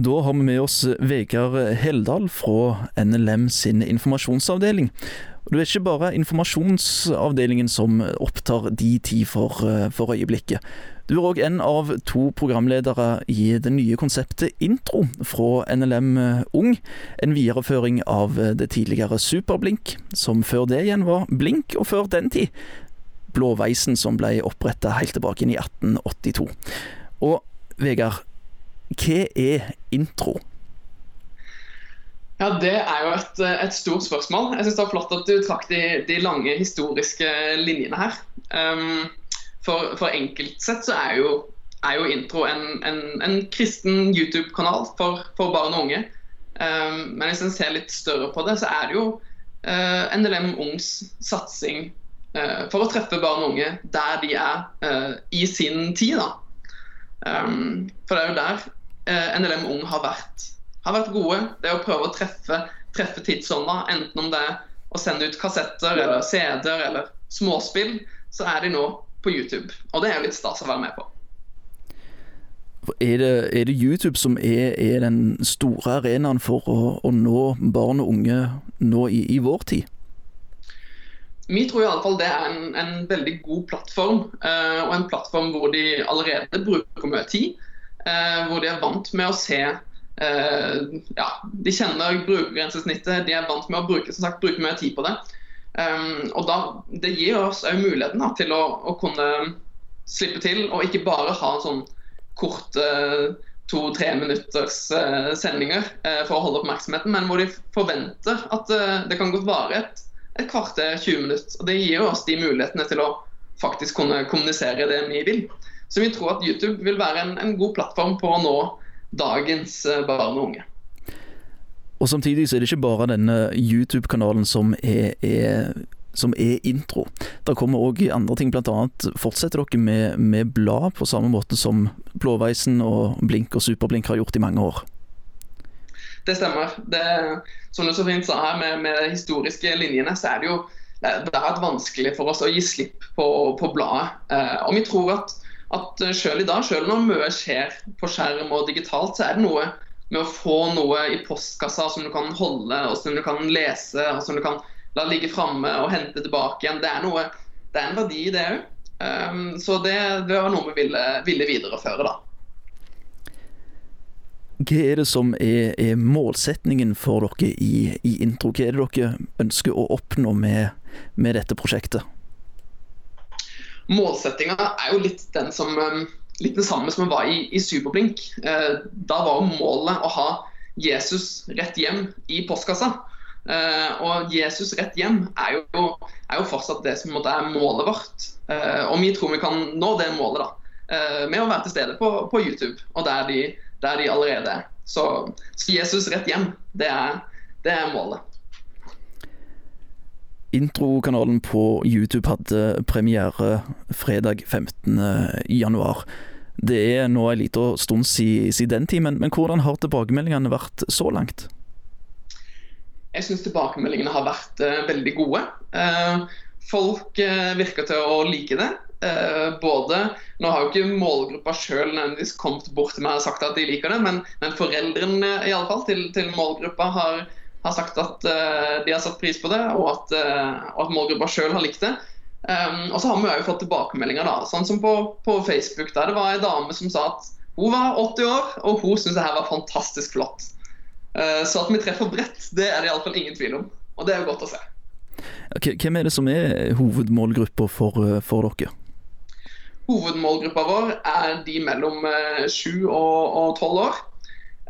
Da har vi med oss Vegard Heldal fra NLM sin informasjonsavdeling. Og Det er ikke bare informasjonsavdelingen som opptar de ti for, for øyeblikket. Du er òg en av to programledere i det nye konseptet Intro fra NLM Ung. En videreføring av det tidligere Superblink, som før det igjen var Blink, og før den tid Blåveisen, som ble oppretta helt tilbake inn i 1882. Og Vegard, hva er intro? Ja, Det er jo et, et stort spørsmål. Jeg synes Det var flott at du trakk de, de lange historiske linjene her. Um, for, for enkelt sett så er jo, er jo intro en, en, en kristen YouTube-kanal for, for, barn og unge. Um, men hvis en ser litt større på det, så er det jo uh, NLM Ungs satsing uh, for å treffe barn og unge der de er uh, i sin tid. da. Um, for det er jo der NLM Ung har vært, har vært, gode. Det å prøve å treffe, treffe tidsånda, enten om det er å sende ut kassetter eller CD-er eller småspill, så er de nå på YouTube. Og det er litt stas å være med på. Er det, er det YouTube som er, er, den store arenaen for å, å, nå barn og unge nå i, i vår tid? Vi tror i alle fall det er en, en veldig god plattform, uh, og en plattform hvor de allerede bruker mye tid. Uh, hvor de er vant med å se uh, Ja, de kjenner brukergrensesnittet, de er vant med å bruke, sagt, bruke mye tid på det. Um, og da, Det gir oss òg muligheten da, til å, å, kunne slippe til, og ikke bare ha sånn korte to-tre minutters sendinger for å holde oppmerksomheten, men hvor de forventer at det kan godt vare et et kvarter, 20 minutter. Og Det gir oss de mulighetene til å faktisk kunne kommunisere det vi vil. Så vi tror at YouTube vil være en, en god plattform på å nå dagens eh, barn og unge. Og Samtidig så er det ikke bare denne YouTube-kanalen som er, er, som er intro. Det kommer òg andre ting, bl.a. fortsetter dere med, med blad på samme måte som Blåveisen og Blink og Superblink har gjort i mange år. Det stemmer. Det, som du så fint sa her, med, med de historiske linjene, så er det jo det har vært vanskelig for oss å gi slipp på, på bladet. Eh, og vi tror at, at selv i dag, selv når mye skjer på skjerm og digitalt, så er det noe med å få noe i postkassa som du kan holde, og som du kan lese, og som du kan la ligge framme og hente tilbake igjen. Det er, noe, det er en verdi i det òg. Um, så det, det, var noe vi ville, ville videreføre, da. Hva er det som er, er målsetningen for dere i, i, intro? Hva er det dere ønsker å oppnå med, med dette prosjektet? Målsettinga er jo litt den som um, litt det samme som var i, i Superblink. Eh, da var jo målet å ha Jesus rett hjem i postkassa. Eh, og Jesus rett hjem er jo, er jo fortsatt det som er målet vårt. Eh, og vi tror vi kan nå det målet da, med å være til stede på, på YouTube. og der de der de allerede er. Så, så Jesus rett hjem, det er, det er målet. Introkanalen på YouTube hadde premiere fredag 15.1. Det er nå en liten stund siden den tid, men, hvordan har tilbakemeldingene vært så langt? Jeg syns tilbakemeldingene har vært uh, veldig gode. Uh, folk uh, virker til å like det. Både Nå har jo ikke målgruppa sjøl kommet bort til meg og sagt at de liker det, men, men foreldrene i alle fall, til, til målgruppa har, har, sagt at uh, de har satt pris på det, og at, uh, og at målgruppa sjøl har likt det. Um, og så har vi jo fått tilbakemeldinger, da, sånn som på, på, Facebook, der det var ei dame som sa at hun var 80 år, og hun syntes det her var fantastisk flott. Uh, så at vi treffer bredt, det er det iallfall ingen tvil om. Og det er jo godt å se. Hvem er det som er hovedmålgruppa for, for dere? Hovedmålgruppa vår er de mellom 7 og, og 12 år.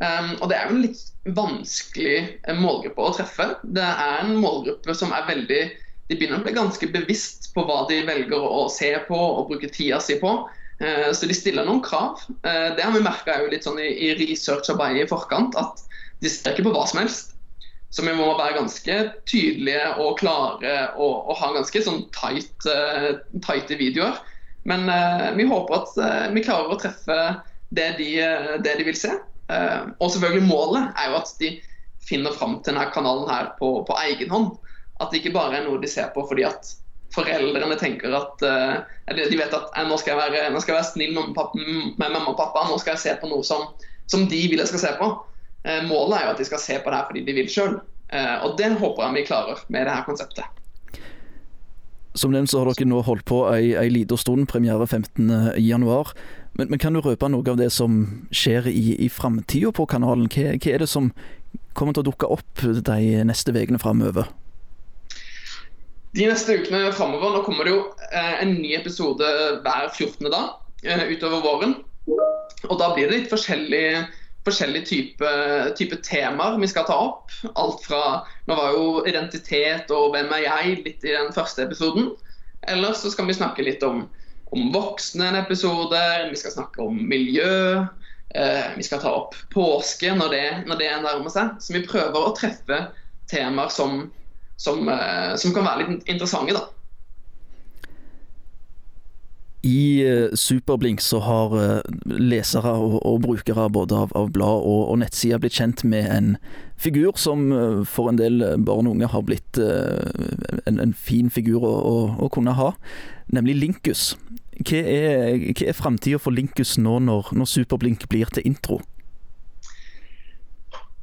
Um, og Det er jo en litt vanskelig eh, målgruppe å treffe. Det er en målgruppe som er veldig De begynner å bli ganske bevisst på hva de velger å se på og bruke tida si på. Uh, så de stiller noen krav. Uh, det har vi merka sånn i, i researcharbeidet i forkant, at de ser ikke på hva som helst. Så vi må være ganske tydelige og klare og, og ha ganske sånn tight, videoer. Men vi håper at vi klarer å treffe det de, det de vil se. Og selvfølgelig målet er jo at de finner fram til denne kanalen her på, på, egen hånd. At det ikke bare er noe de ser på fordi at foreldrene tenker at Eller de vet at nå skal jeg være, nå skal jeg være snill med mamma og pappa, nå skal jeg se på noe som, som de vil jeg skal se på. Eh, målet er jo at de skal se på det her fordi de vil sjøl. Eh, og det håper jeg vi klarer med det her konseptet. Som nevnt så har dere nå holdt på ei, ei lita stund, premiere 15.1. Men, men kan du røpe noe av det som skjer i, i framtida på kanalen? Hva, hva, er det som kommer til å dukke opp de neste ukene framover? De neste ukene framover Nå kommer det jo eh, en ny episode hver 14. dag eh, utover våren. Og da blir det litt forskjellige forskjellige typer type temaer vi skal ta opp. Alt fra Nå var jo identitet og hvem er jeg litt i den første episoden. Eller så skal vi snakke litt om, om voksne en episode, vi skal snakke om miljø. Eh, vi skal ta opp påske når det, når det nærmer seg. Så vi prøver å treffe temaer som, som, eh, som kan være litt interessante. da. I uh, Superblink så har uh, lesere og, og, brukere både av, av blad og, og nettsider blitt kjent med en figur som uh, for en del barn og unge har blitt en, en, fin figur å, å, å, kunne ha, nemlig Linkus. Hva er, hva er framtida for Linkus nå når, når Superblink blir til intro?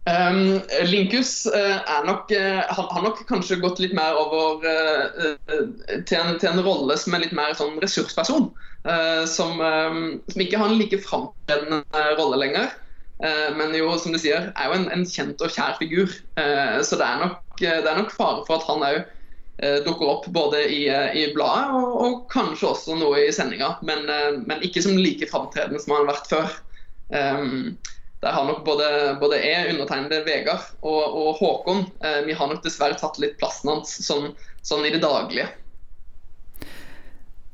Um, Linkus uh, nok, uh, har nok kanskje gått litt mer over uh, til, en, til, en, rolle som er litt mer sånn ressursperson. Som, um, som, ikke har en like framtredende rolle lenger. men jo, som du sier, er jo en, en kjent og kjær figur. så det er, nok, det er nok fare for at han òg dukker opp både i, i bladet og, og, kanskje også noe i sendinga. Men, men ikke som like framtredende som han har vært før. Um, der har nok både, både jeg, undertegnede Vegard og, og Håkon eh, Vi har nok dessverre tatt litt plassen hans sånn, sånn i det daglige.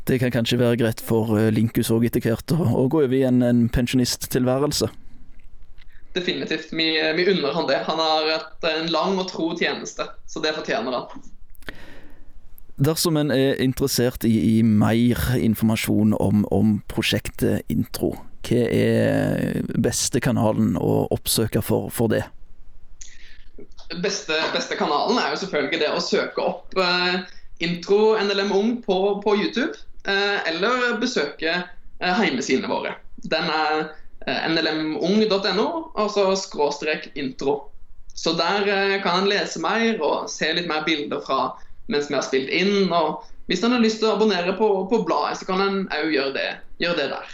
Det kan kanskje være greit for eh, Linkus òg etter hvert å, å, gå over i en, en pensjonisttilværelse? Definitivt. Vi, vi, unner han det. Han har et, en lang og tro tjeneste, så det fortjener han. Dersom en er interessert i, i mer informasjon om, om prosjektet Intro, hva er beste kanalen å oppsøke for, for det? Beste, beste, kanalen er jo selvfølgelig det å søke opp eh, intro NLM Ung på, på YouTube. Eh, eller besøke eh, heimesidene våre. Den er eh, nlmung.no, altså skråstrek intro. Så der kan en lese mer og se litt mer bilder fra mens vi har spilt inn. og Hvis en har lyst til å abonnere på, på bladet, så kan en òg gjøre, gjøre det der.